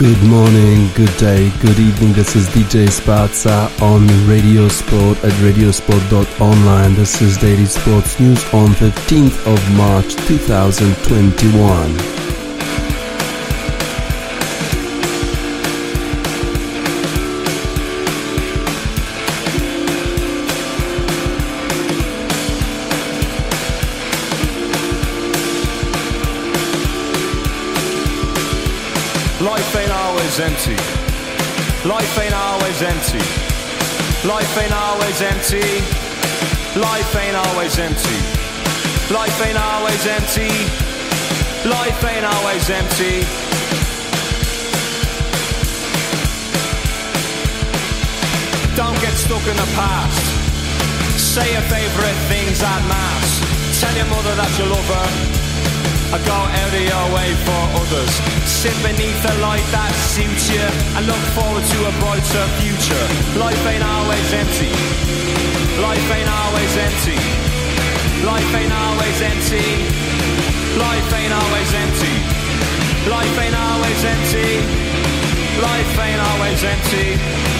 Good morning, good day, good evening. This is DJ Spazza on Radio Sport at radiosport.online. This is Daily Sports News on 15th of March 2021. Life ain't always empty. Life ain't always empty. Life ain't always empty. Life ain't always empty. Don't get stuck in the past. Say your favorite things at mass. Tell your mother that you love her I go out of your way for others. Sit beneath the light that suits you and look forward to a brighter future. Life ain't always empty. Life ain't always empty. Life ain't always empty. Life ain't always empty. Life ain't always empty. Life ain't always empty.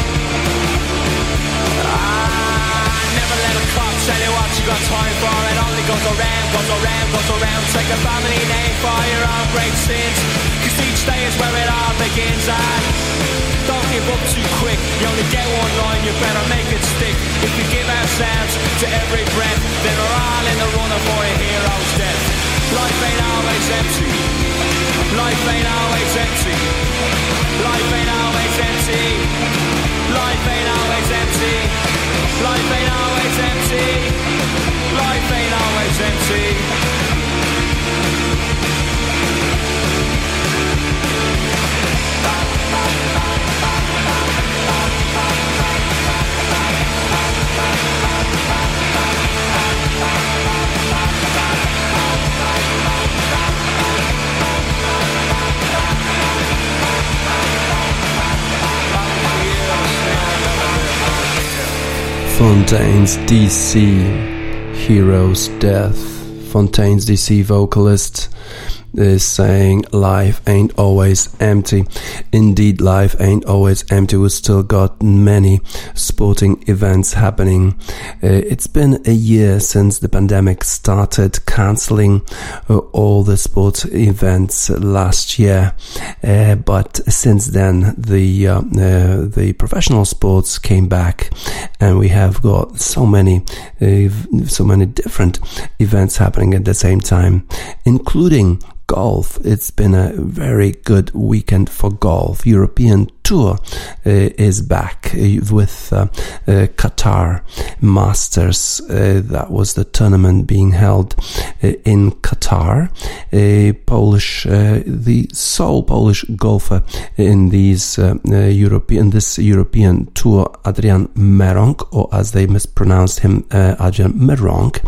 Tell you what you got time for. It only goes around, goes around, goes around. Take a family name for your own great sins. Cause each day is where it all begins. And don't give up too quick. You only get one line, you better make it stick. If we give ourselves to every breath Then we're all in the running for a hero's death. Life ain't always empty Life ain't always empty Life ain't always empty Life ain't always empty Life ain't always empty. Life ain't always empty. Fontaines DC Hero's Death. Fontaines DC vocalist is saying life ain't always empty. Indeed, life ain't always empty. We've still got many sporting events happening. Uh, it's been a year since the pandemic started cancelling uh, all the sports events last year. Uh, but since then, the uh, uh, the professional sports came back, and we have got so many uh, so many different events happening at the same time, including golf. It's been a very good weekend for golf. European Tour uh, is back uh, with uh, uh Qatar Masters. Uh, that was the tournament being held uh, in Qatar. A Polish, the sole Polish golfer in these European this European Tour, Adrian Meronk, or as they mispronounced him, Adrian Meronk.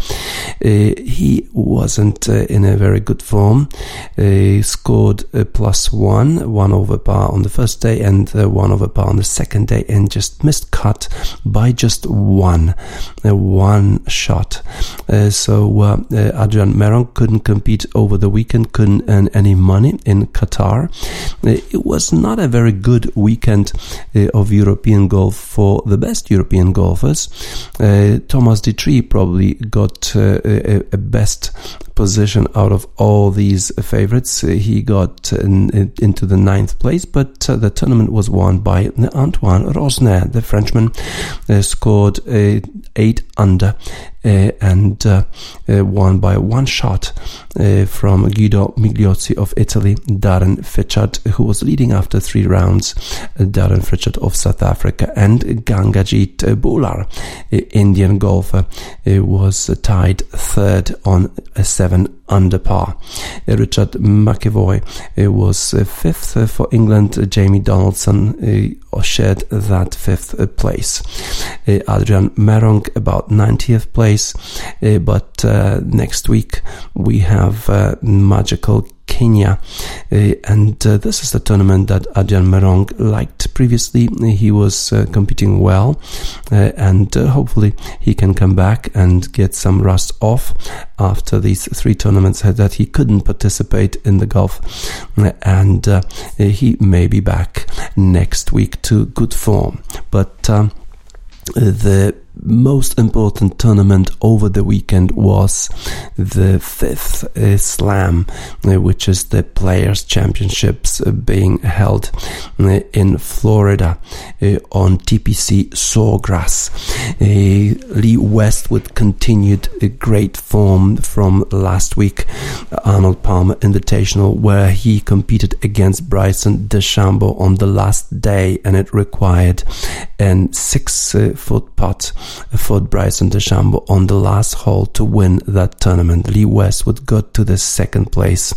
he wasn't in a very good form. He scored plus one, one over par on the first day, and with uh, one over par on the second day and just missed cut by just one, uh, one shot. Uh, so uh, Adrian Meronk couldn't compete over the weekend, couldn't earn any money in Qatar. it was not a very good weekend of European golf for the best European golfers. Thomas Detry probably got a, a best position out of all these favorites. He got in, in, into the ninth place, but uh, the tournament was won by Antoine Rozner. The Frenchman uh, scored uh, eight under uh, and uh, uh, won by one shot from Guido Migliozzi of Italy, Darren Fichardt, who was leading after three rounds, Darren Fichardt of South Africa, and Gaganjeet Bhullar, Indian golfer, was tied third on a seven under par. Uh, Richard McEvoy uh, was uh, fifth for England. Jamie Donaldson shared that fifth place. Adrian Meronk about 90th place, but uh, next week we have uh, magical Kenya. Uh, and uh, this is the tournament that Adrian Meronk liked previously. He was uh, competing well, and hopefully he can come back and get some rust off after these three tournaments that he couldn't participate in the golf. And he may be back next week to good form. But um, the most important tournament over the weekend was the fifth uh, slam, uh, which is the Players Championships uh, being held uh, in Florida uh, on TPC Sawgrass. Uh, Lee Westwood continued a great form from last week, Arnold Palmer Invitational, where he competed against Bryson DeChambeau on the last day, and it required a six-foot putt for Bryson DeChambeau on the last hole to win that tournament. Lee Westwood got to the second place.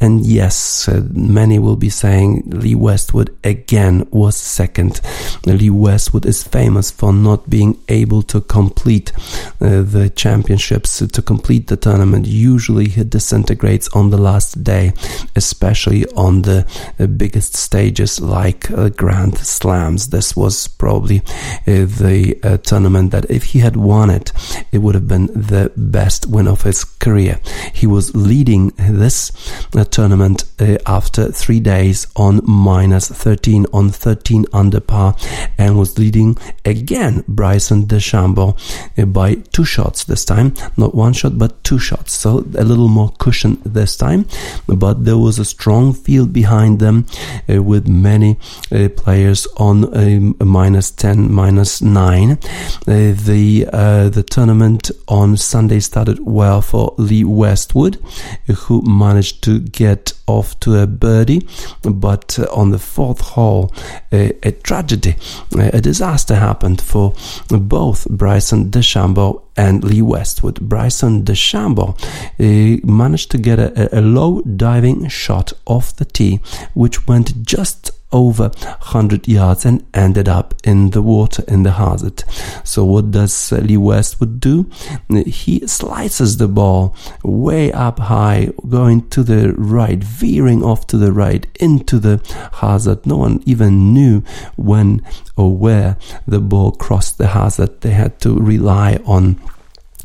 And yes, uh, many will be saying Lee Westwood again was second. Lee Westwood is famous for not being able to complete uh, the championships, to complete the tournament. Usually he disintegrates on the last day, especially on the uh, biggest stages like Grand Slams. This was probably the uh, tournament that if he had won it, it would have been the best win of his career. He was leading this uh, tournament uh, after three days on minus 13 on 13 under par and was leading again Bryson DeChambeau uh, by two shots this time. Not one shot, but two shots. So a little more cushion this time. But there was a strong field behind them uh, with many uh, players on a minus 10, minus 9 the uh, the tournament on Sunday started well for Lee Westwood, who managed to get off to a birdie, but uh, on the fourth hole, a, a tragedy, a disaster happened for both Bryson DeChambeau and Lee Westwood. Bryson DeChambeau uh, managed to get a, a low diving shot off the tee, which went just over 100 yards and ended up in the water in the hazard. So what does Lee Westwood do? He slices the ball way up high, going to the right, veering off to the right into the hazard. No one even knew when or where the ball crossed the hazard. They had to rely on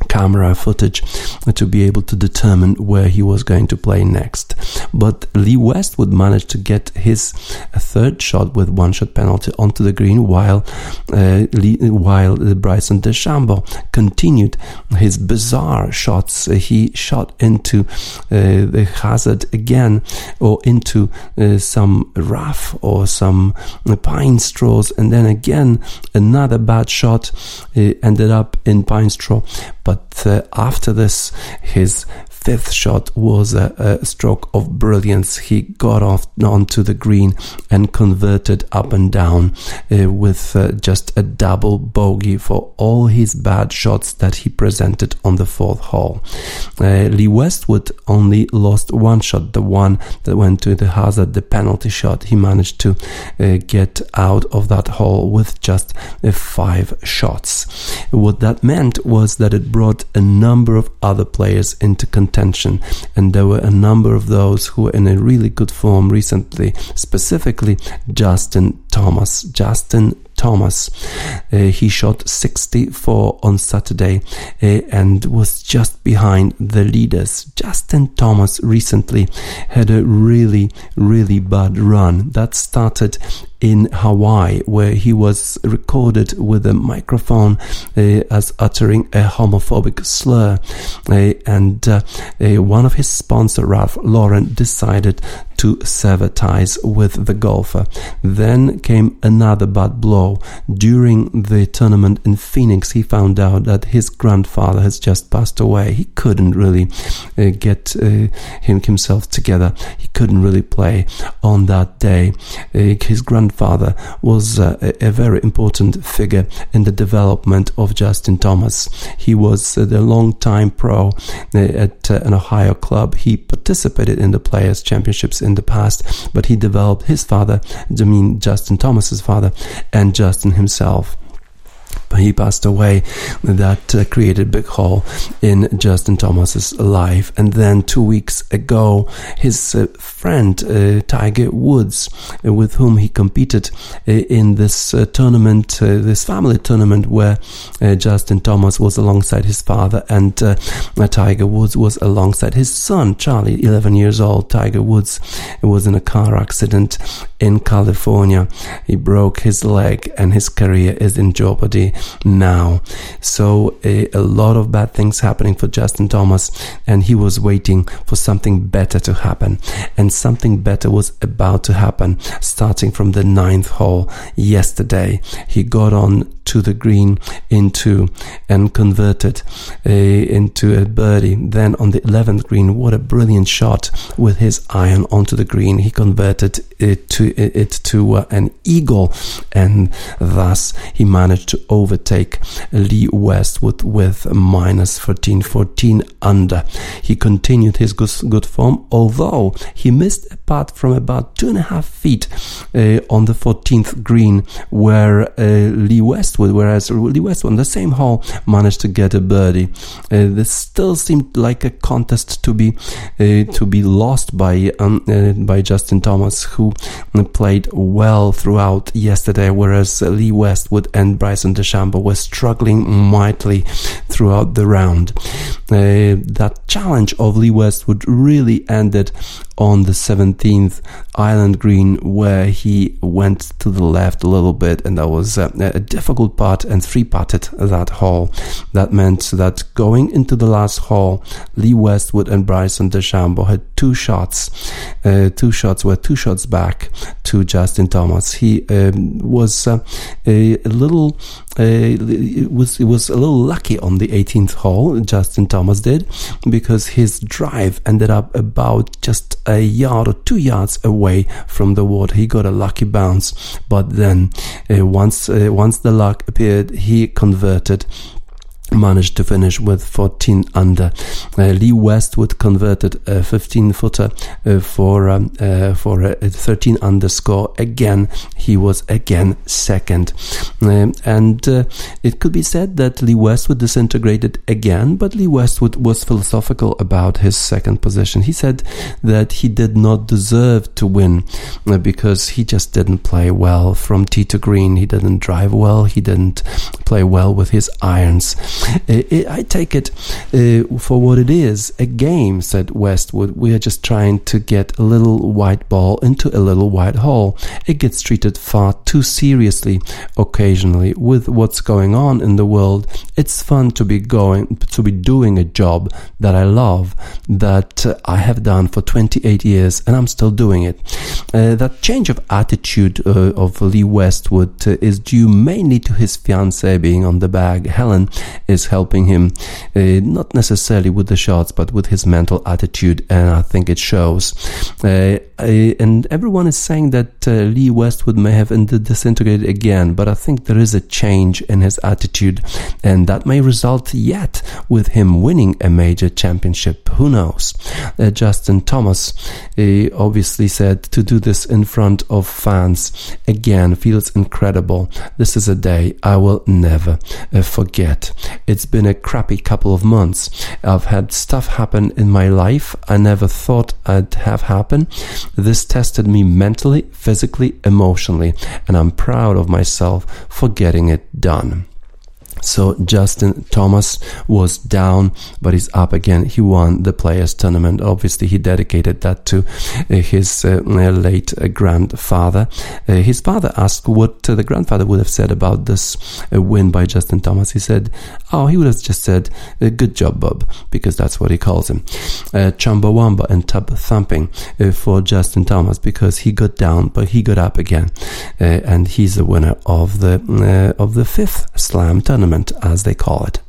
camera footage to be able to determine where he was going to play next. But Lee Westwood managed to get his third shot with one shot penalty onto the green while uh, Lee, while Bryson DeChambeau continued his bizarre shots. he shot into uh, the hazard again or into uh, some rough or some pine straws and then again another bad shot uh, ended up in pine straw but uh, after this, his fifth shot was a, a, stroke of brilliance. He got off onto the green and converted up and down uh, with uh, just a double bogey for all his bad shots that he presented on the fourth hole. Uh, Lee Westwood only lost one shot, the one that went to the hazard, the penalty shot. He managed to uh, get out of that hole with just uh, five shots. What that meant was that it brought a number of other players into contention attention. And there were a number of those who were in a really good form recently, specifically Justin Thomas. Justin Thomas. Uh, he shot 64 on Saturday uh, and was just behind the leaders. Justin Thomas recently had a really, really bad run that started in Hawaii, where he was recorded with a microphone uh, as uttering a homophobic slur. Uh, and uh, one of his sponsor, Ralph Lauren, decided to sever ties with the golfer. Then came another bad blow. During the tournament in Phoenix, he found out that his grandfather has just passed away. He couldn't really get him himself together. He couldn't really play on that day. his grandfather grandfather was uh, a, a, very important figure in the development of Justin Thomas. He was uh, the long-time pro uh, at uh, an Ohio club. He participated in the Players Championships in the past, but he developed his father, I mean Justin Thomas's father, and Justin himself he passed away. That uh, created a big hole in Justin Thomas's life. And then two weeks ago, his uh, friend uh, Tiger Woods, uh, with whom he competed uh, in this uh, tournament, this family tournament, where Justin Thomas was alongside his father and Tiger Woods was alongside his son Charlie, 11 years old. Tiger Woods was in a car accident in California. He broke his leg, and his career is in jeopardy now. So a, a, lot of bad things happening for Justin Thomas, and he was waiting for something better to happen. And something better was about to happen starting from the ninth hole yesterday. He got on to the green into and converted into a birdie. Then on the 11th green, what a brilliant shot with his iron onto the green. He converted it to it to uh, an eagle, and thus he managed to overtake Lee Westwood with minus 14, 14 under. He continued his good, good form, although he missed a putt from about two and a half feet uh, on the 14th green, where uh, Lee Westwood, whereas Lee Westwood on the same hole managed to get a birdie. Uh, this still seemed like a contest to be uh, to be lost by um, uh, by Justin Thomas, who played well throughout yesterday, whereas Lee Westwood and Bryson DeChambeau were struggling mightily throughout the round. Uh, that challenge of Lee Westwood really ended on the 17th island green where he went to the left a little bit and that was a, a difficult putt and three putted that hole. That meant that going into the last hole, Lee Westwood and Bryson DeChambeau had two shots. Uh, two shots were two shots back to Justin Thomas. He um, was uh, a, a, little uh, it was it was a little lucky on the 18th hole. Justin Thomas did because his drive ended up about just a yard or two yards away from the water. He got a lucky bounce, but then uh, once uh, once the luck appeared, he converted managed to finish with 14 under. Uh, Lee Westwood converted a 15 footer uh, for um, uh, for a 13 underscore. Again, he was again second, um, and uh, it could be said that Lee Westwood disintegrated again. But Lee Westwood was philosophical about his second position. He said that he did not deserve to win uh, because he just didn't play well from tee to green. He didn't drive well. He didn't play well with his irons. I take it uh, for what it is a game, said Westwood. We are just trying to get a little white ball into a little white hole. It gets treated far too seriously occasionally with what's going on in the world. It's fun to be going, to be doing a job that I love, that uh, I have done for 28 years, and I'm still doing it. Uh, that change of attitude uh, of Lee Westwood uh, is due mainly to his fiancée being on the bag. Helen is helping him, uh, not necessarily with the shots, but with his mental attitude, and I think it shows. Uh, and everyone is saying that uh, Lee Westwood may have disintegrated again, but I think there is a change in his attitude, and that may result yet with him winning a major championship. Who knows? Uh, Justin Thomas uh, obviously said to do this in front of fans again feels incredible. This is a day I will never uh, forget. It's been a crappy couple of months. I've had stuff happen in my life I never thought I'd have happen. This tested me mentally, physically, emotionally, and I'm proud of myself for getting it done. So Justin Thomas was down, but he's up again. He won the Players Tournament. Obviously, he dedicated that to uh, his uh, late uh, grandfather. Uh, his father asked what the grandfather would have said about this uh, win by Justin Thomas. He said, "Oh, he would have just said, uh, good job, Bob,' because that's what he calls him." Uh, Chumbawamba and tub thumping for Justin Thomas because he got down, but he got up again, and he's the winner of the of the fifth Slam tournament tournament, as they call it.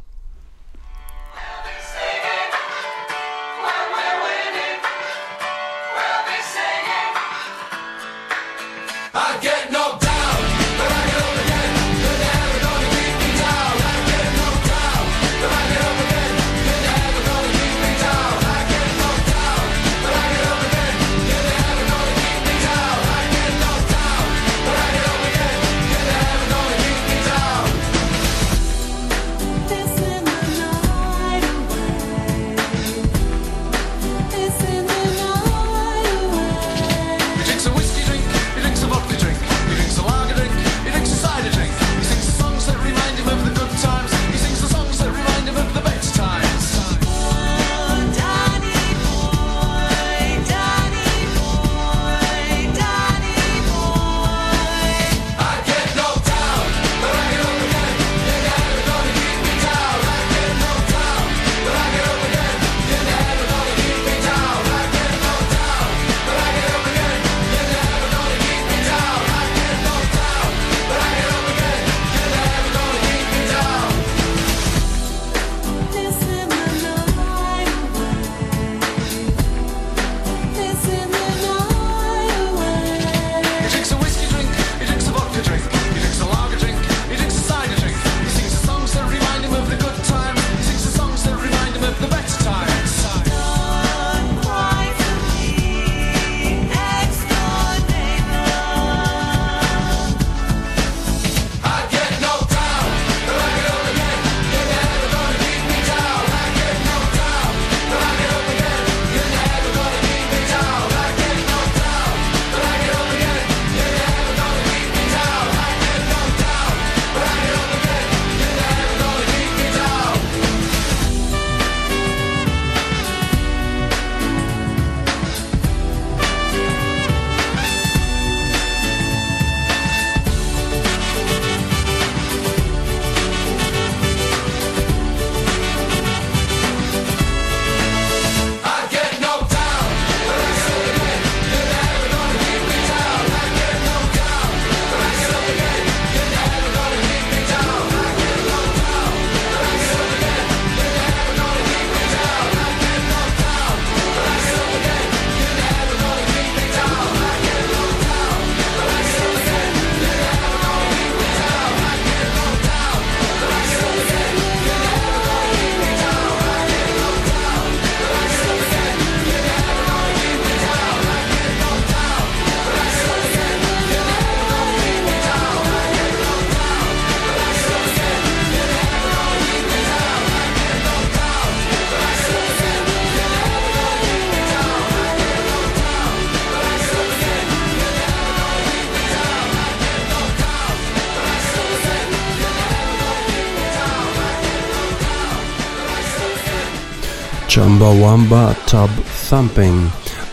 Chumbawamba tub thumping.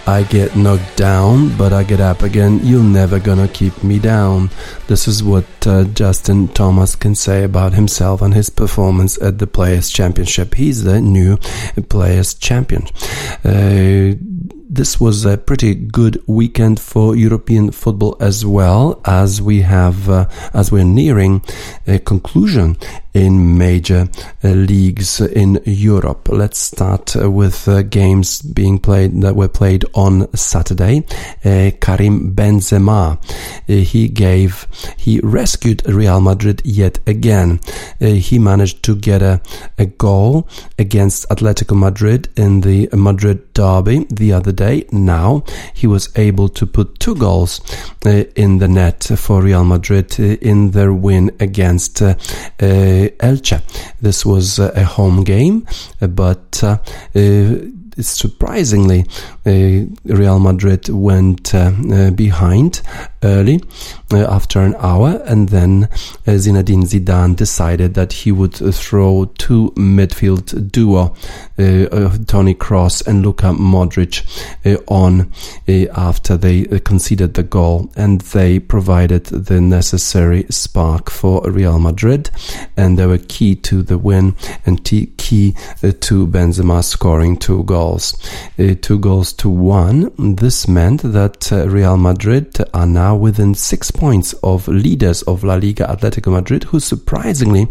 I get knocked down, but I get up again. You're never gonna keep me down. This is what uh, Justin Thomas can say about himself and his performance at the Players' Championship. He's the new Players' Champion. Uh, this was a pretty good weekend for European football as well as we have uh, as we're nearing a conclusion in major uh, leagues in Europe. Let's start uh, with uh, games being played that were played on Saturday. Uh, Karim Benzema, uh, he gave, he rescued Real Madrid yet again. Uh, he managed to get a, a goal against Atletico Madrid in the Madrid derby the other day. Now he was able to put two goals in the net for Real Madrid in their win against Elche. This was uh, a home game, but uh, uh, surprisingly, uh, Real Madrid went uh, uh, behind early after an hour, and then Zinedine Zidane decided that he would throw two midfield duo, Toni Kroos and Luka Modric, on after they conceded the goal, and they provided the necessary spark for Real Madrid, and they were key to the win and key to Benzema scoring two goals, two goals to one. This meant that uh, Real Madrid are now within six points of leaders of La Liga Atletico Madrid, who surprisingly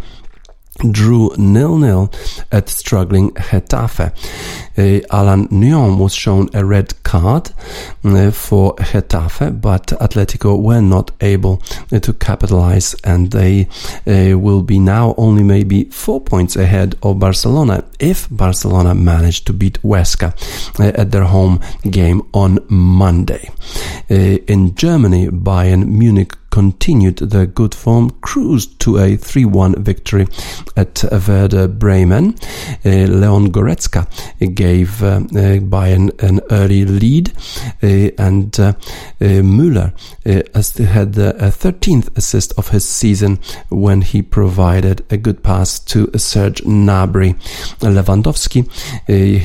drew nil-nil at struggling Getafe. Allan Nyom was shown a red card uh, for Getafe, but Atletico were not able uh, to capitalize and they uh, will be now only maybe four points ahead of Barcelona if Barcelona manage to beat Huesca at their home game on Monday. In Germany, Bayern Munich continued their good form, cruised to a 3-1 victory at Werder Bremen. Leon Goretzka gave uh, uh, Bayern an early lead, uh, and uh, uh, Müller had the 13th assist of his season when he provided a good pass to Serge Gnabry. Lewandowski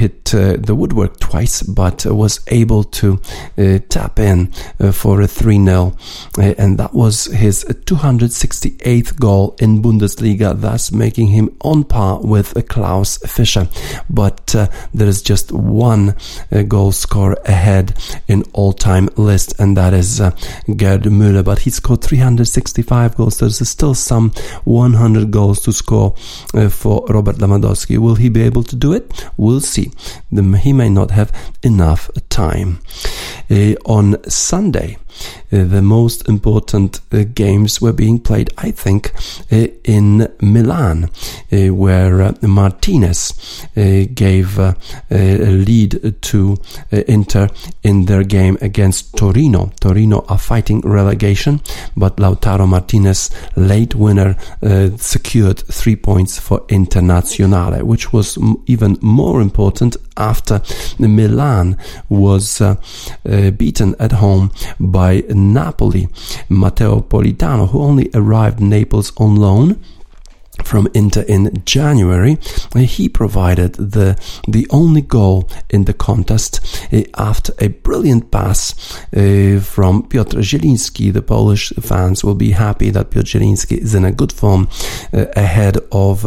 hit the woodwork twice, but was able to tap in for a 3-0, and that was his 268th goal in Bundesliga, thus making him on par with Klaus Fischer. But uh, there is just one uh, goal scorer ahead in all-time list, and that is uh, Gerd Müller. But he scored 365 goals. There's still some 100 goals to score uh, for Robert Lewandowski. Will he be able to do it? We'll see. The, he may not have enough time. Uh, on Sunday, the most important uh, games were being played, I think, uh, in Milan, where Martinez gave a lead to Inter in their game against Torino. Torino are fighting relegation, but Lautaro Martinez, late winner, secured three points for Internazionale, which was even more important after Milan was uh, uh, beaten at home by Napoli. Matteo Politano, who only arrived Naples on loan, from Inter in January. He provided the the only goal in the contest uh, after a brilliant pass uh, from Piotr Zielinski. The Polish fans will be happy that Piotr Zielinski is in a good form uh, ahead of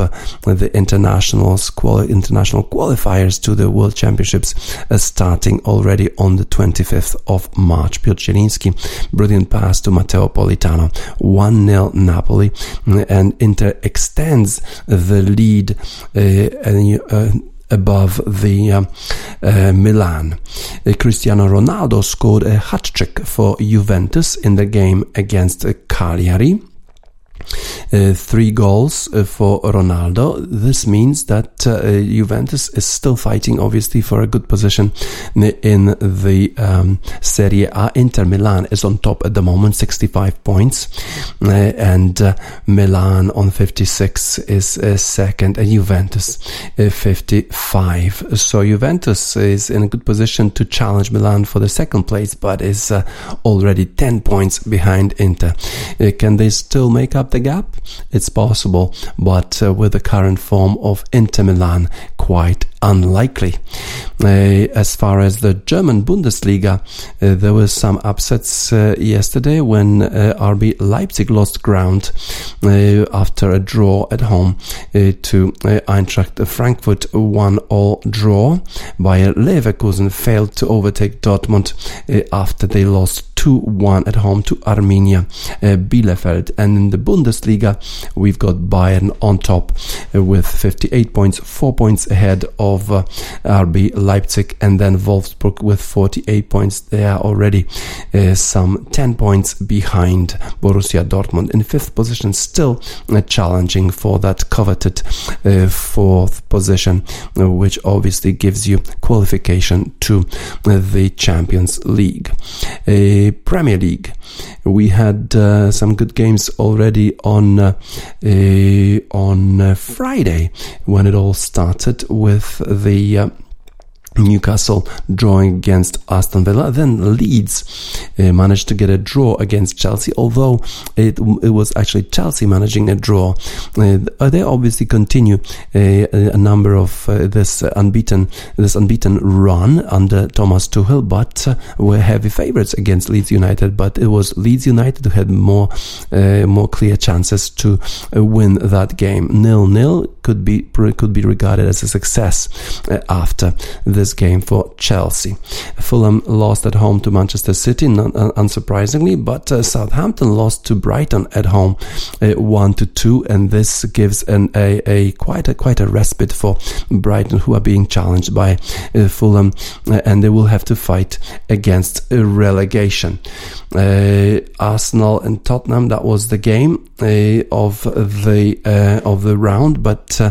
the internationals quali- international qualifiers to the World Championships starting already on the 25th of March. Piotr Zielinski, brilliant pass to Matteo Politano, 1-0 Napoli and Inter extended extends the lead uh, uh, above the uh, uh, Milan. Uh, Cristiano Ronaldo scored a hat trick for Juventus in the game against Cagliari. Uh, three goals uh, for Ronaldo. This means that uh, Juventus is still fighting, obviously, for a good position in the um, Serie A. Inter Milan is on top at the moment, 65 points, and Milan on 56 is second, and Juventus 55. So Juventus is in a good position to challenge Milan for the second place, but is already 10 points behind Inter. can they still make up the gap? It's possible, but uh, with the current form of Inter Milan, quite unlikely. Uh, as far as the German Bundesliga, uh, there were some upsets uh, yesterday when uh, RB Leipzig lost ground uh, after a draw at home uh, to Eintracht Frankfurt, one all draw. Bayer Leverkusen failed to overtake Dortmund after they lost 2-1 at home to Arminia Bielefeld. And in the Bundesliga, we've got Bayern on top with 58 points, 4 points ahead of uh, RB Leipzig and then Wolfsburg with 48 points. They are already uh, some 10 points behind Borussia Dortmund in fifth position, still uh, challenging for that coveted uh, fourth position, uh, which obviously gives you qualification to the Champions League. Premier League. We had uh, some good games already on uh, on Friday when it all started with the Newcastle drawing against Aston Villa. Then Leeds uh, managed to get a draw against Chelsea, although it, it was actually Chelsea managing a draw. Uh, they obviously continue uh, a number of uh, this unbeaten this unbeaten run under Thomas Tuchel, but uh, were heavy favourites against Leeds United. But it was Leeds United who had more uh, more clear chances to win that game. Nil nil could be could be regarded as a success after this game for Chelsea. Fulham lost at home to Manchester City, uh, unsurprisingly, but uh, Southampton lost to Brighton at home, uh, one to two, and this gives an, a, a quite a quite a respite for Brighton, who are being challenged by uh, Fulham, uh, and they will have to fight against relegation. Uh, Arsenal and Tottenham, that was the game of the of the round, but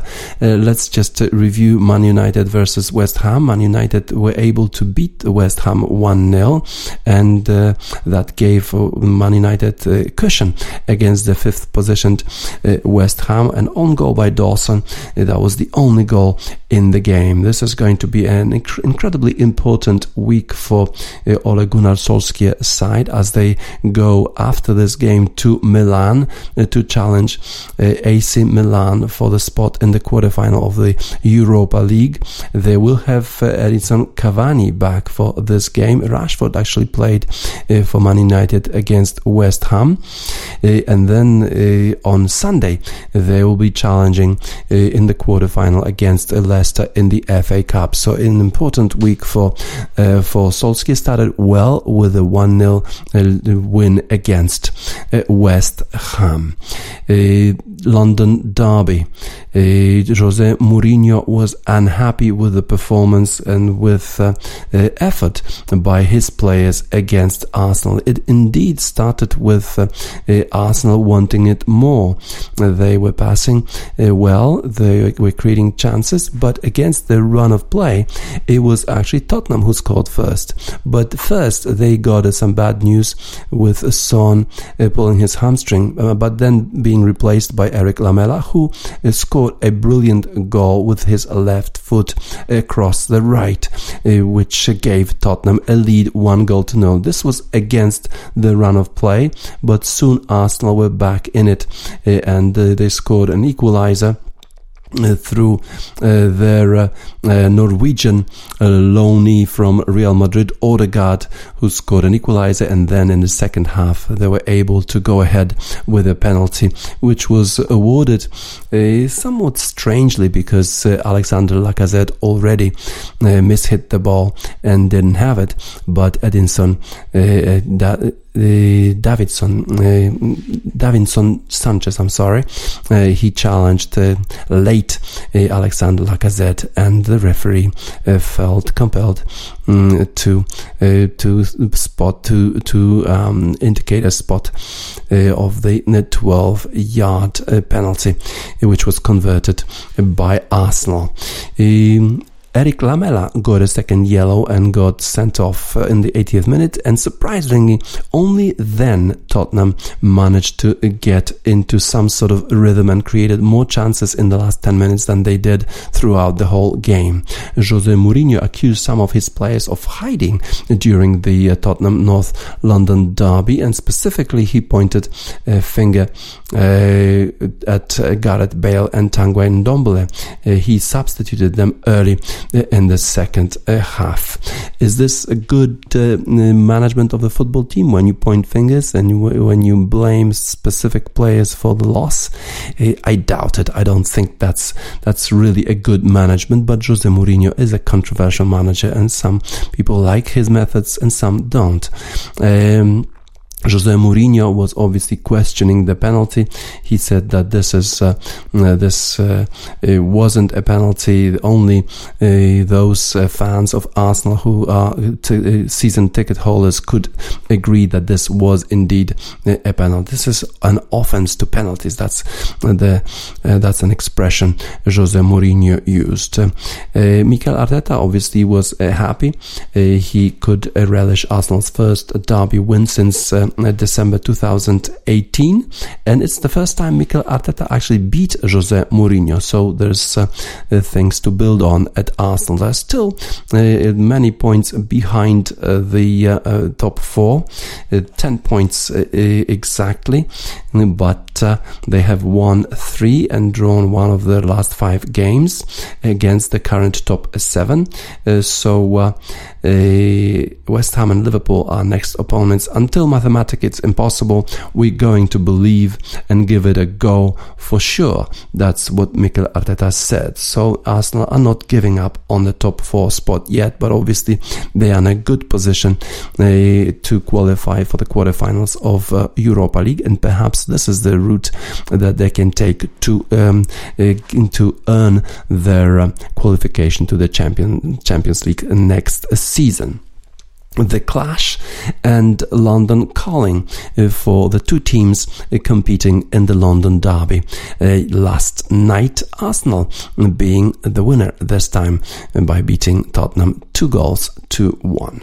let's just review Man United versus West Ham. Man United were able to beat West Ham 1-0 and uh, that gave uh, Man United a cushion against the fifth positioned uh, West Ham an own goal by Dawson that was the only goal in the game this is going to be an inc- incredibly important week for uh, Ole Gunnar Solskjaer side as they go after this game to Milan uh, to challenge uh, AC Milan for the spot in the quarterfinal of the Europa League they will have uh, Edinson Cavani back for this game. Rashford actually played uh, for Man United against West Ham. Uh, and then on Sunday, they will be challenging in the quarterfinal against Leicester in the FA Cup. So an important week for uh, for Solskjaer. Started well with a 1-0 win against uh, West Ham. Uh, London Derby. Jose Mourinho was unhappy with the performance and with uh, uh, effort by his players against Arsenal. It indeed started with uh, Arsenal wanting it more. they were passing well, they were creating chances, but against the run of play, it was actually Tottenham who scored first. But first, they got some bad news with Son pulling his hamstring, but then being replaced by Erik Lamela, who scored a brilliant goal with his left foot across the right, uh, which gave Tottenham a lead one goal to nil. This was against the run of play, but soon Arsenal were back in it uh, and uh, they scored an equalizer uh, through uh, their uh, uh Norwegian uh, loanee from Real Madrid, Odegaard, who scored an equalizer, and then in the second half they were able to go ahead with a penalty, which was awarded uh, somewhat strangely because Alexander Lacazette already mishit the ball and didn't have it, but Edinson that uh, Davidson, uh, Davinson Sanchez, I'm sorry, uh, he challenged late Alexander Lacazette, and the referee felt compelled um, to to spot to to um, indicate a spot of the 12 yard penalty, which was converted by Arsenal. Um, Erik Lamela got a second yellow and got sent off uh, in the 80th minute, and surprisingly, only then Tottenham managed to get into some sort of rhythm and created more chances in the last 10 minutes than they did throughout the whole game. Jose Mourinho accused some of his players of hiding during the uh, Tottenham North London derby, and specifically he pointed a finger uh, at uh, Gareth Bale and Tanguy Ndombele. Uh, he substituted them early in the second uh, half. Is this a good uh, management of the football team when you point fingers and when you blame specific players for the loss? I doubt it. I don't think that's that's really a good management. But Jose Mourinho is a controversial manager, and some people like his methods and some don't. Um, Jose Mourinho was obviously questioning the penalty. He said that this is uh, uh, this uh, wasn't a penalty. Only uh, those uh, fans of Arsenal who are t- uh, season ticket holders could agree that this was indeed a penalty. This is an offense to penalties. That's the that's an expression Jose Mourinho used. Mikel Arteta obviously was happy. he could relish Arsenal's first derby win since. December 2018, and it's the first time Mikel Arteta actually beat Jose Mourinho. So there's uh, uh, things to build on at Arsenal. They're still uh, many points behind uh, the uh, uh, top four, ten points exactly, but they have won three and drawn one of their last five games against the current top seven. so West Ham and Liverpool are next opponents until mathematics it's impossible, we're going to believe and give it a go for sure. That's what Mikel Arteta said. So Arsenal are not giving up on the top four spot yet, but obviously they are in a good position uh, to qualify for the quarterfinals of uh, Europa League, and perhaps this is the route that they can take to um, uh, to earn their uh, qualification to the champion Champions League next season the clash and London calling uh, for the two teams uh, competing in the London derby. Uh, last night, Arsenal being the winner this time by beating Tottenham two goals to one.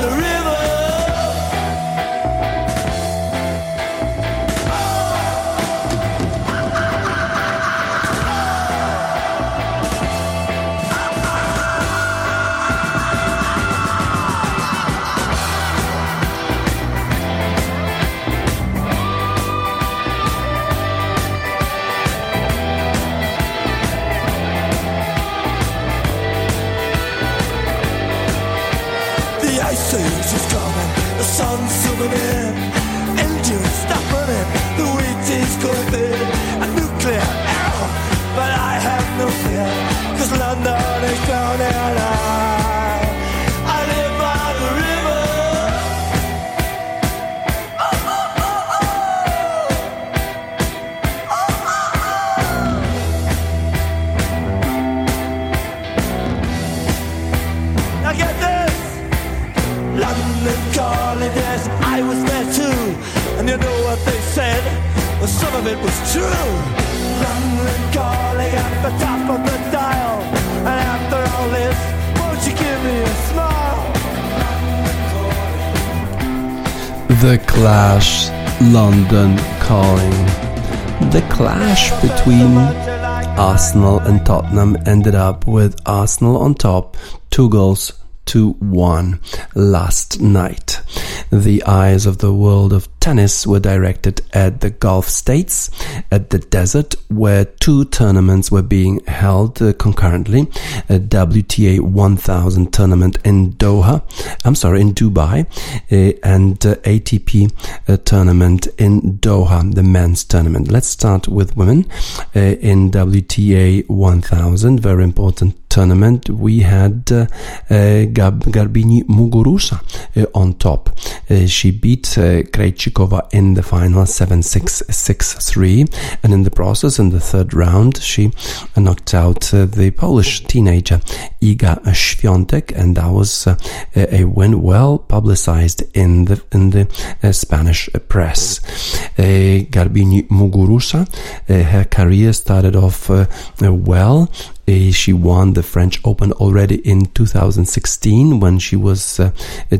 the river. Clash London Calling. The clash between Arsenal and Tottenham ended up with Arsenal on top, two goals to 1 last night. The eyes of the world of tennis were directed at the Gulf states, at the desert, where two tournaments were being held uh, concurrently. A WTA 1000 tournament in Doha, I'm sorry, in Dubai, uh, and uh, ATP uh, tournament in Doha, the men's tournament. Let's start with women. Uh, in WTA 1000, very important tournament, we had uh, uh, Gab- Garbiñe Muguruza uh, on top. Uh, she beat uh, Krejcikova in the final 7-6, 6-3, and in the process, in the third round, she knocked out uh, the Polish teenager Iga Świątek, and that was uh, a win well publicized in the in the uh, Spanish press. Uh, Garbiñe Muguruza, uh, her career started off uh, well. Uh, she won the French Open already in 2016 when she was uh,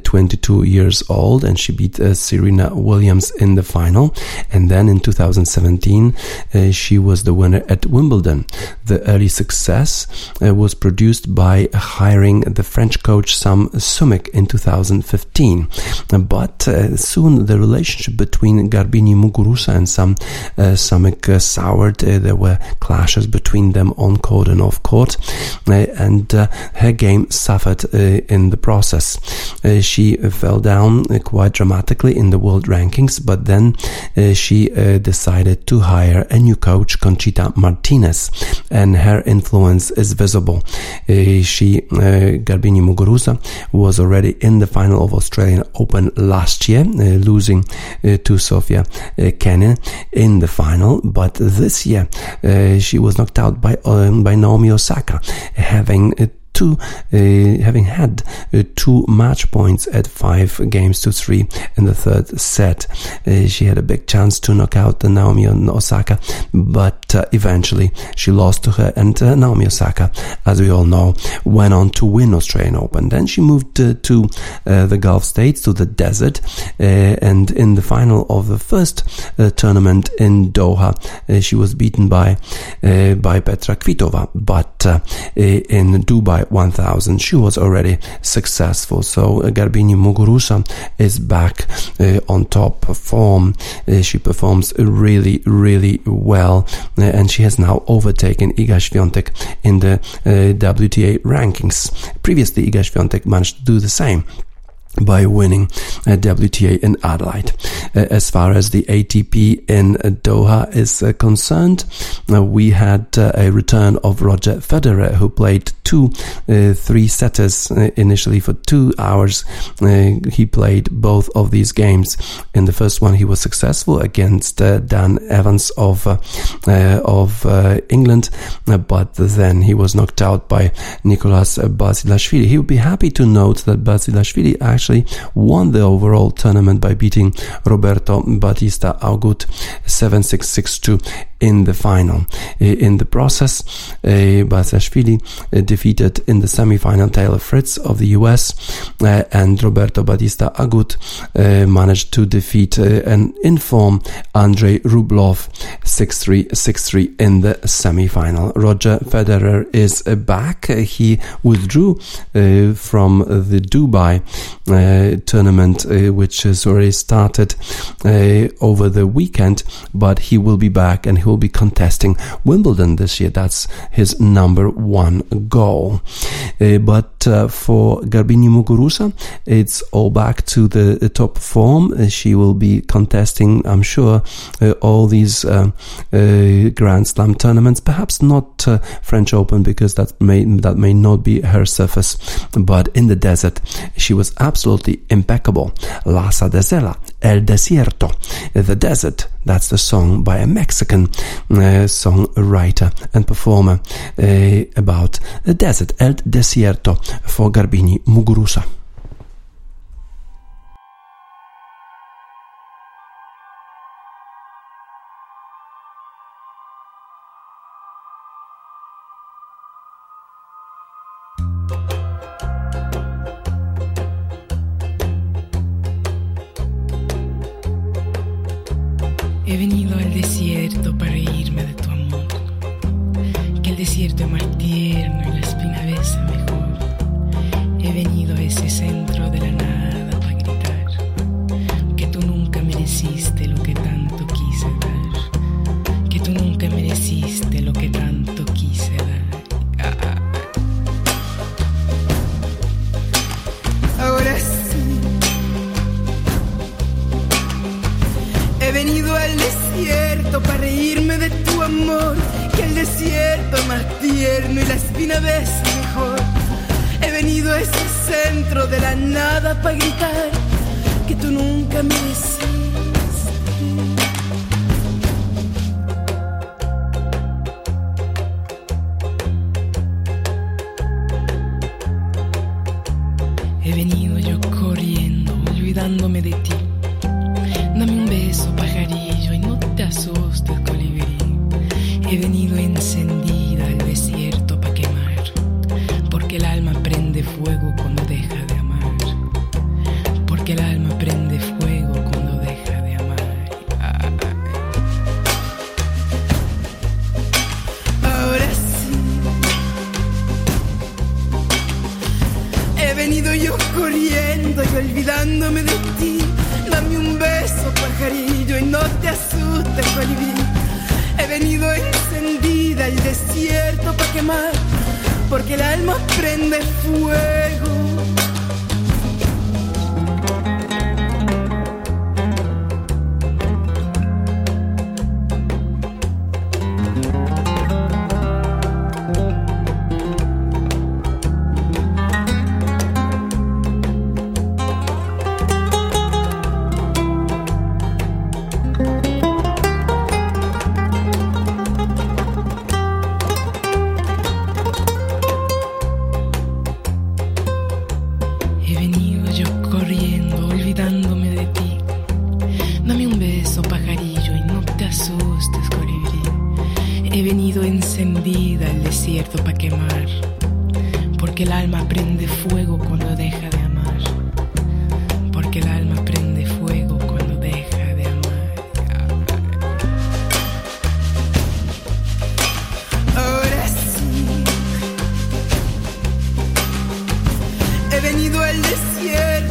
22 years old and she beat uh, Serena Williams in the final. And then in 2017, uh, she was the winner at Wimbledon. The early success uh, was produced by hiring the French coach Sam Sumyk in 2015. But uh, soon the relationship between Garbiñe Muguruza and Sam Sumyk soured. there were clashes between them on court and off court, uh, and uh, her game suffered uh, in the process. Uh, she fell down uh, quite dramatically in the world rankings, but then uh, she decided to hire a new coach, Conchita Martinez, and her influence is visible. she, Garbiñe Muguruza, was already in the final of Australian Open last year, losing to Sofia Kenin in the final, but this year she was knocked out by um, by Naomi Osaka, having two, uh, having had uh, two match points at five games to three in the third set. Uh, she had a big chance to knock out Naomi Osaka, but uh, eventually she lost to her. And uh, Naomi Osaka, as we all know, went on to win Australian Open. Then she moved uh, to the Gulf states, to the desert, and in the final of the first tournament in Doha, she was beaten by by Petra Kvitova. But in Dubai 1000 she was already successful. So uh, Garbiñe Muguruza is back uh, on top form uh, she performs really really well uh, and she has now overtaken Iga Świątek in the uh, WTA rankings. Previously Iga Świątek managed to do the same by winning a WTA in Adelaide. Uh, as far as the ATP in Doha is uh, concerned, uh, we had uh, a return of Roger Federer, who played two uh, three setters uh, initially for two hours. he played both of these games. In the first one, he was successful against Dan Evans of of England, but then he was knocked out by Nicolas Basilashvili. He would be happy to note that Basilashvili actually actually won the overall tournament by beating Roberto Bautista Agut 7-6-6-2 in the final. In the process, uh, Basilashvili uh, defeated in the semi-final Taylor Fritz of the US uh, and Roberto Bautista Agut uh, managed to defeat uh, an inform Andrei Rublev 6-3, 6-3 in the semi-final. Roger Federer is back. He withdrew from the Dubai tournament, which has already started over the weekend, but he will be back and he will be contesting Wimbledon this year. That's his number one goal. Uh, but uh, for Garbiñe Muguruza, it's all back to the, top form. Uh, she will be contesting, I'm sure, uh, all these uh, uh, Grand Slam tournaments. Perhaps not French Open because that may that may not be her surface. But in the desert, she was absolutely impeccable. Lhasa de Sela, El Desierto, the desert. That's the song by a Mexican uh, songwriter and performer uh, about the desert, El Desierto, for Garbiñe Muguruza.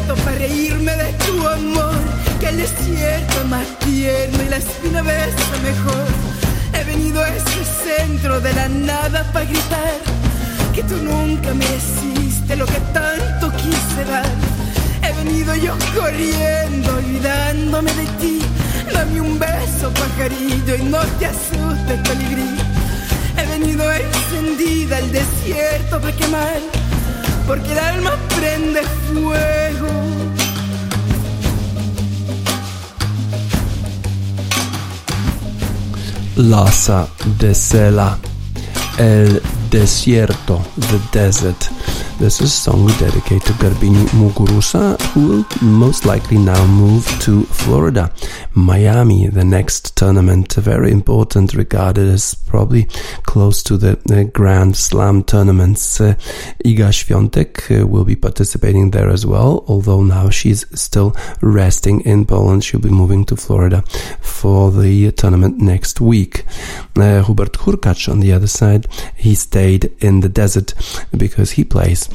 Desierto para reírme de tu amor. Que el desierto es más tierno y la espina besa mejor. He venido a ese centro de la nada para gritar que tú nunca me hiciste lo que tanto quise dar. He venido yo corriendo, olvidándome de ti. Dame un beso, pajarillo, y no te asustes, colibrí. He venido encendida al desierto para quemar, porque el alma prende fuego. Lhasa de Sela, El Desierto, The Desert. This is a song we dedicate to Garbiñe Muguruza, who will most likely now move to Florida. Miami, the next tournament, very important, regarded as probably close to the uh, Grand Slam tournaments. Uh, Iga Świątek uh, will be participating there as well, although now she's still resting in Poland. She'll be moving to Florida for the tournament next week. Uh, Hubert Hurkacz, on the other side, he stayed in the desert because he plays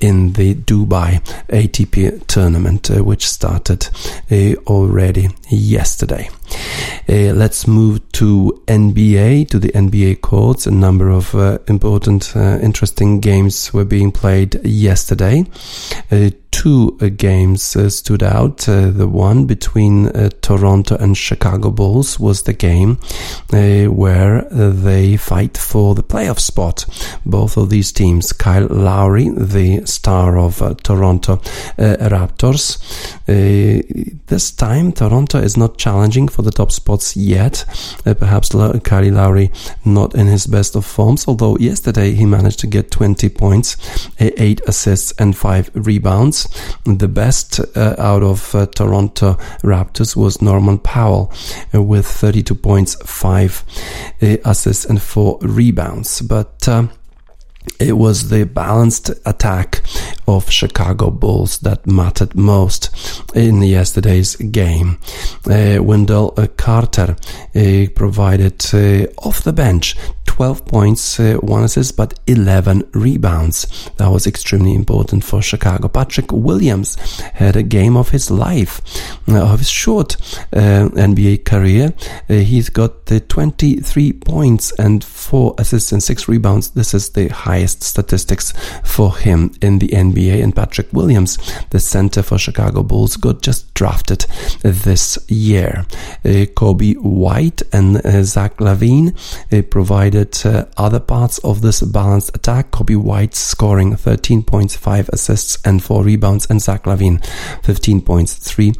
in the Dubai ATP tournament, uh, which started uh, already yesterday. Uh, let's move to NBA, to the NBA courts. A number of uh, important, uh, interesting games were being played yesterday. Uh, two uh, games uh, stood out. The one between Toronto and Chicago Bulls was the game where they fight for the playoff spot. Both of these teams, Kyle Lowry, the star of Toronto Raptors, this time Toronto is not challenging for the top spots yet. Uh, perhaps Kyle Lowry not in his best of forms, although yesterday he managed to get 20 points, uh, 8 assists and 5 rebounds. The best uh, out of uh, Toronto Raptors was Norman Powell uh, with 32 points, 5 uh, assists and 4 rebounds. But it was the balanced attack of Chicago Bulls that mattered most in yesterday's game. Uh, Wendell uh, Carter uh, provided uh, off the bench 12 points, uh, one assist, but 11 rebounds. That was extremely important for Chicago. Patrick Williams had a game of his life, uh, of his short NBA career. He's got the 23 points and 4 assists and 6 rebounds. This is the highest statistics for him in the NBA, and Patrick Williams, the center for Chicago Bulls, got just drafted this year. Uh, Coby White and uh, Zach LaVine uh, provided uh, other parts of this balanced attack. Coby White scoring 13 points, 5 assists, and 4 rebounds, and Zach LaVine 15 points, 3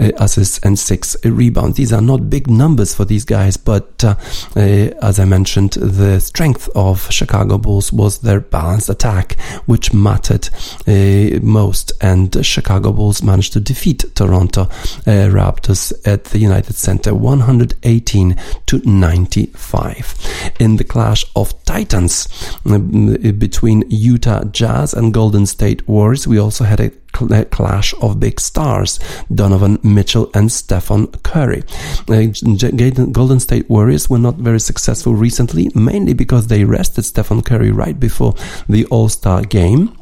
uh, assists, and 6 rebounds. These are not big numbers for these guys, but uh, as I mentioned, the strength of Chicago Bulls was their balanced attack, which mattered most, and Chicago Bulls managed to defeat Toronto Raptors at the United Center 118 to 95. In the clash of titans uh, between Utah Jazz and Golden State Warriors, we also had a clash of big stars, Donovan Mitchell and Stephen Curry. Uh, Golden State Warriors were not very successful recently, mainly because they rested Stephen Curry right before the All-Star game.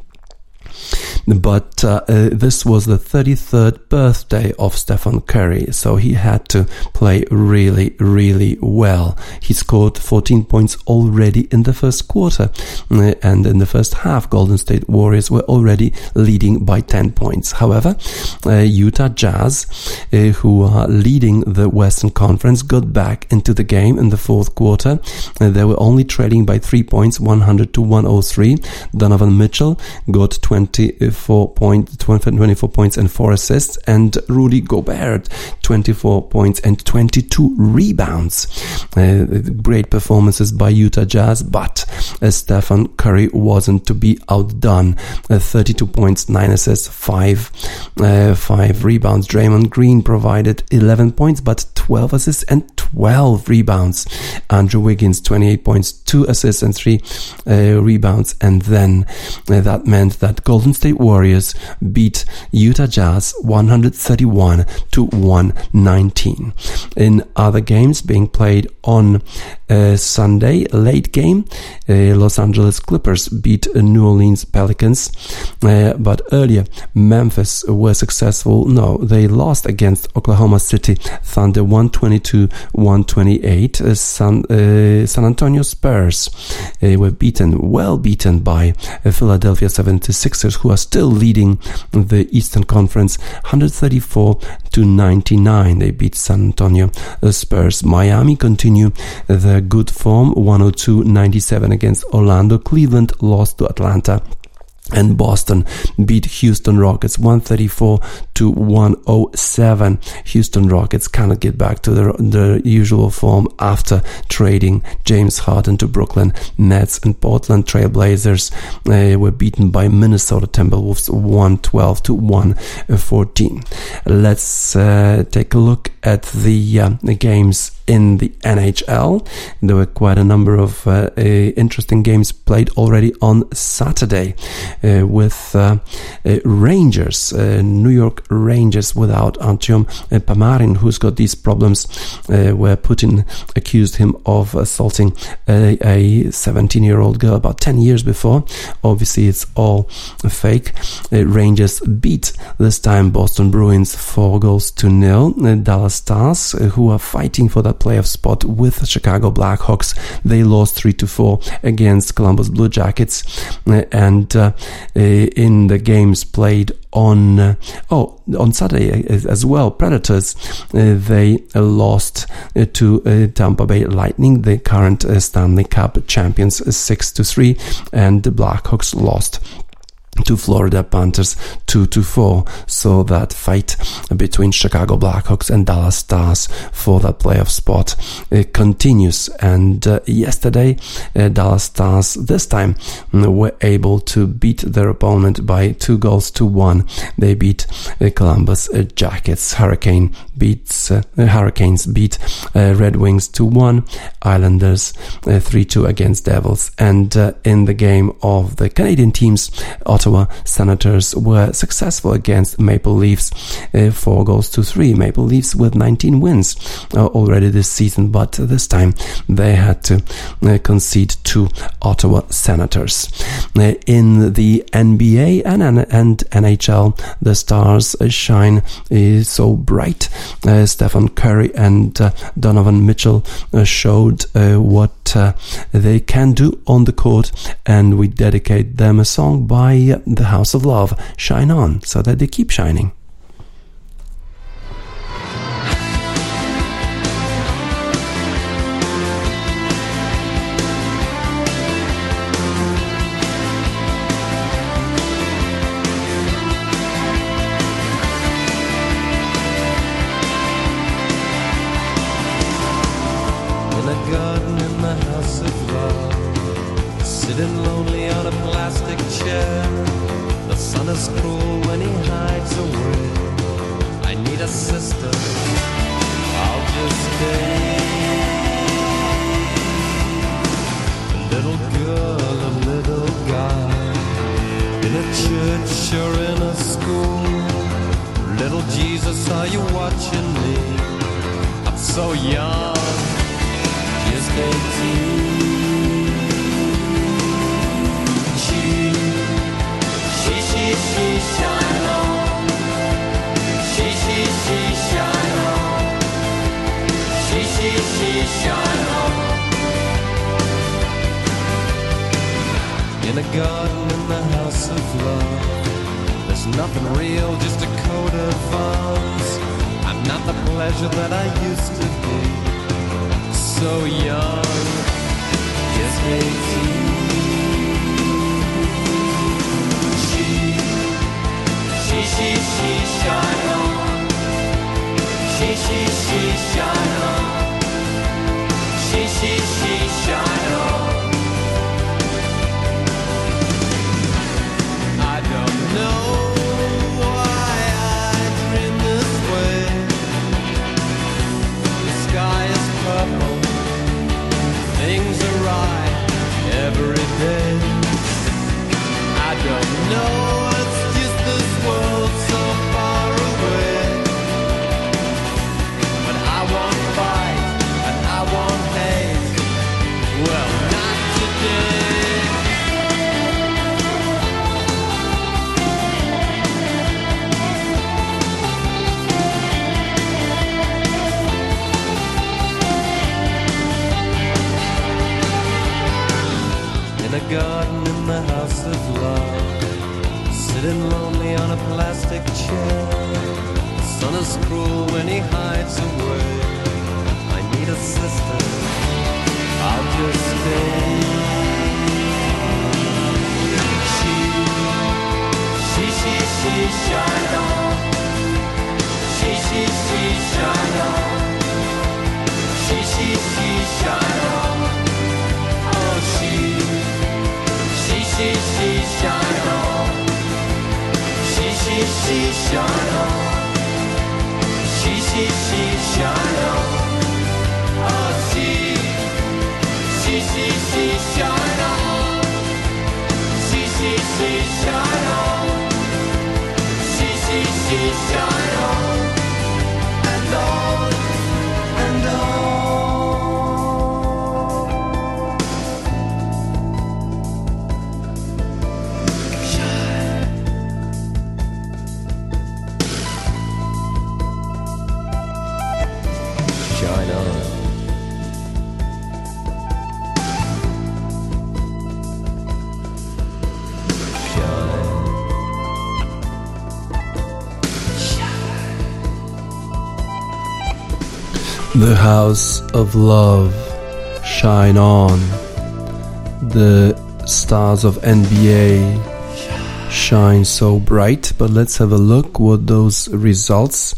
But uh, uh, this was the 33rd birthday of Stephen Curry, so he had to play really, really well. He scored 14 points already in the first quarter, uh, and in the first half, Golden State Warriors were already leading by 10 points. However, uh, Utah Jazz, uh, who are leading the Western Conference, got back into the game in the fourth quarter. Uh, they were only trailing by three points, 100 to 103. Donovan Mitchell got 20 24 point, 24 points and 4 assists, and Rudy Gobert, 24 points and 22 rebounds. Uh, great performances by Utah Jazz, but uh, Curry wasn't to be outdone. Uh, 32 points, 9 assists, 5, uh, 5 rebounds. Draymond Green provided 11 points, but 12 assists and 12 rebounds. Andrew Wiggins, 28 points, 2 assists and 3 uh, rebounds. And then uh, that meant that Golden State Warriors beat Utah Jazz 131 to 119. In other games being played on uh, Sunday, late game, uh, Los Angeles Clippers beat New Orleans Pelicans, uh, but earlier Memphis were successful. No, they lost against Oklahoma City Thunder 122-128. Uh, San, uh, San Antonio Spurs uh, were beaten, well beaten by Philadelphia 76ers, who are still leading the Eastern Conference 134 to 99. They beat San Antonio Spurs. Miami continue their good form 102 97 against Orlando. Cleveland lost to Atlanta and Boston beat Houston Rockets 134 to 107. Houston Rockets cannot get back to their, their usual form after trading James Harden to Brooklyn Nets and Portland Trailblazers uh, were beaten by Minnesota Timberwolves 112 to 114. Let's uh, take a look at the, uh, the games in the NHL. There were quite a number of uh, uh, interesting games played already on Saturday uh, with uh, uh, Rangers, uh, New York Rangers without Artyom Panarin, who's got these problems where Putin accused him of assaulting a 17 year old girl about 10 years before. Obviously, it's all fake. Rangers beat this time Boston Bruins four goals to nil. Dallas Stars, who are fighting for that playoff spot with Chicago Blackhawks. They lost 3 to 4 against Columbus Blue Jackets. Uh, and uh, uh, in the games played on uh, oh on Saturday as well. Predators uh, they lost uh, to Tampa Bay Lightning, the current Stanley Cup champions, six to three, and the Blackhawks lost to Florida Panthers 2 to 4. So that fight between Chicago Blackhawks and Dallas Stars for that playoff spot uh, continues. And uh, yesterday, uh, Dallas Stars this time mm, were able to beat their opponent by two goals to one. They beat uh, Columbus uh, Jackets. Hurricane beats uh, Hurricanes beat Red Wings 2-1, Islanders 3 2 against Devils. And in the game of the Canadian teams, Ottawa Senators were successful against Maple Leafs, uh, four goals to three. Maple Leafs with 19 wins uh, already this season, but this time they had to uh, concede to Ottawa Senators. Uh, in the NBA and, and NHL, the stars shine uh, so bright. Uh, Stephen Curry and uh, Donovan Mitchell uh, showed uh, what they can do on the court, and we dedicate them a song by the House of Love, shine on so that they keep shining. The House of Love, shine on. The stars of NBA shine so bright. But let's have a look what those results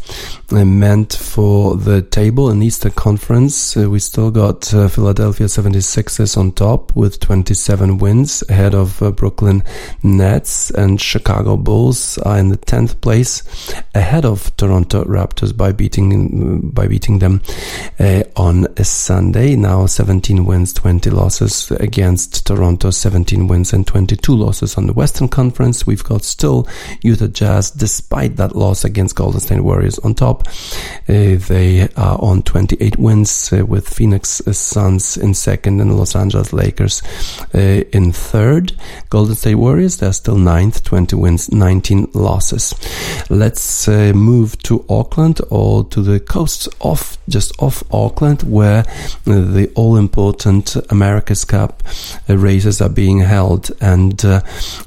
meant for the table in Eastern Conference. Uh, we still got uh, Philadelphia 76ers on top with 27 wins ahead of uh, Brooklyn Nets and Chicago Bulls are in the 10th place ahead of Toronto Raptors by beating by beating them uh, on a Sunday. Now 17 wins, 20 losses against Toronto, 17 wins and 22 losses on the Western Conference. We've got still Utah Jazz, despite that loss against Golden State Warriors on top. Uh, they are on 28 wins uh, with Phoenix Suns in second and Los Angeles Lakers uh, in third. Golden State Warriors, they're still ninth, 20 wins, 19 losses. Let's uh, move to Auckland or to the coast off, just off Auckland, where uh, the all important America's Cup uh, races are being held. And uh,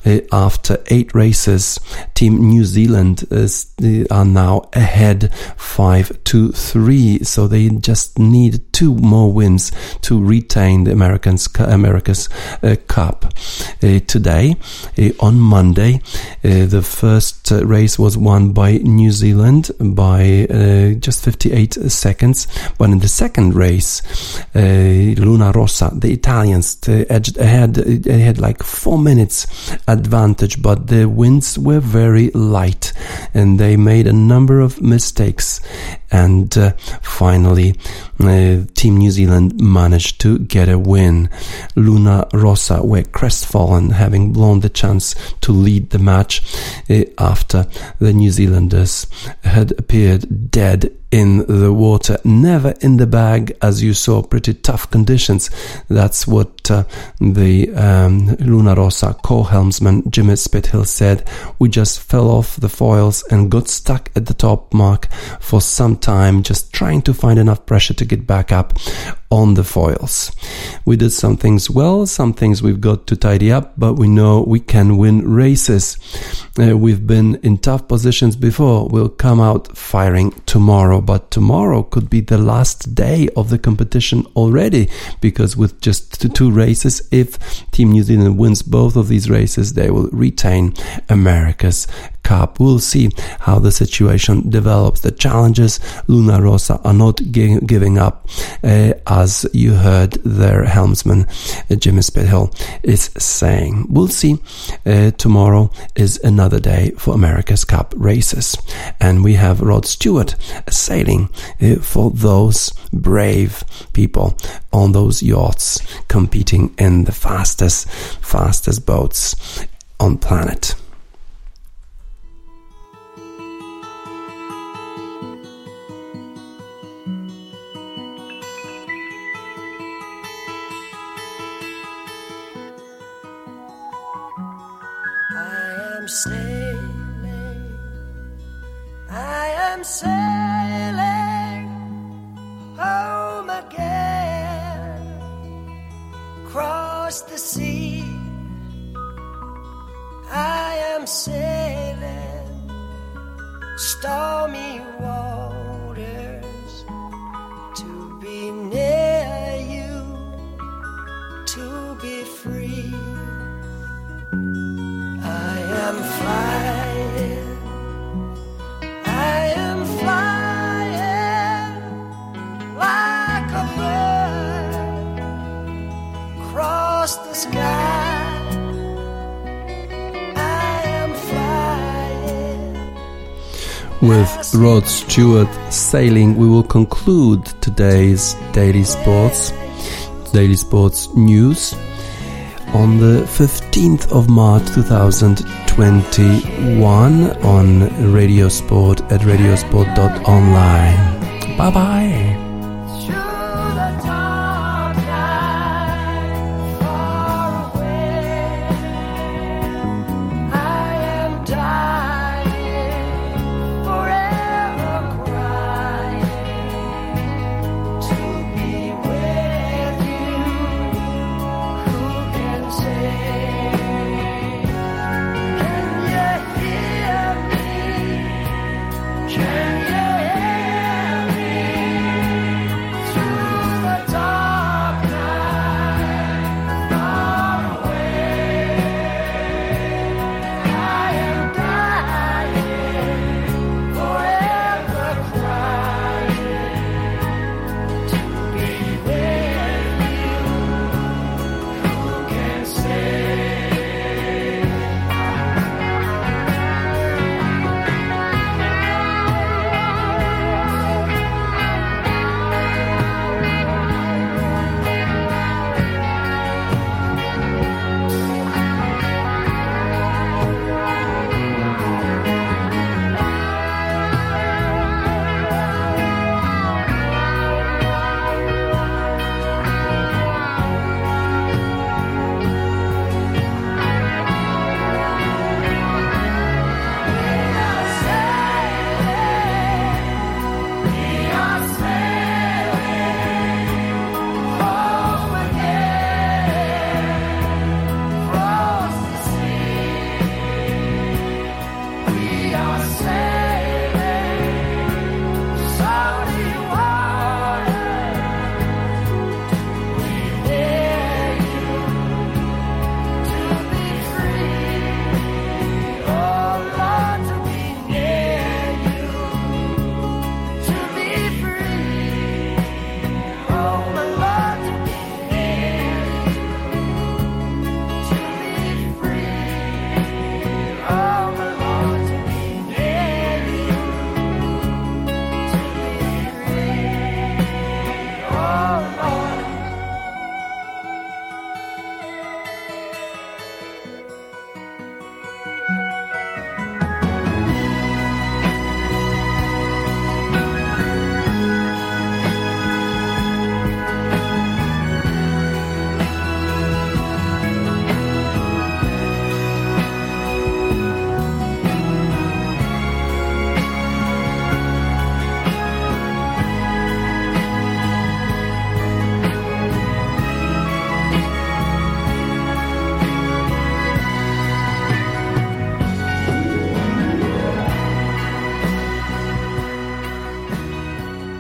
uh, after eight races, Team New Zealand is, are now ahead five to three. So they just need two more wins to retain the Americans America's uh, Cup. Uh, today, uh, on Monday, uh, the first uh, race was won by New Zealand by uh, just 58 seconds, but in the second race, Luna Rossa, the Italians, edged ahead. They had like four minutes advantage, but the winds were very light, and they made a number of mistakes. And uh, finally, uh, Team New Zealand managed to get a win. Luna Rossa were crestfallen, having blown the chance to lead the match uh, after the New Zealanders had appeared dead in the water, never in the bag, as you saw, pretty tough conditions. That's what uh, the um, Luna Rossa co-helmsman Jimmy Spithill said. We just fell off the foils and got stuck at the top mark for some time, just trying to find enough pressure to get back up on the foils. We did some things well, some things we've got to tidy up, but we know we can win races. Uh, we've been in tough positions before. We'll come out firing tomorrow, but tomorrow could be the last day of the competition already because with just two races, if Team New Zealand wins both of these races, they will retain America's Cup. We'll see how the situation develops. The challenges, Luna Rossa are not gi- giving up, uh, as you heard their helmsman, Jimmy Spithill, is saying. We'll see. Uh, tomorrow is another day for America's Cup races. And we have Rod Stewart sailing uh, for those brave people on those yachts competing in the fastest, fastest boats on planet. Sailing. I am sailing home again. Cross the sea. I am sailing stormy waters Rod Stewart sailing, we will conclude today's Daily Sports, Daily Sports News on the 15th of March 2021 on Radio Sport at radiosport.online. Bye bye.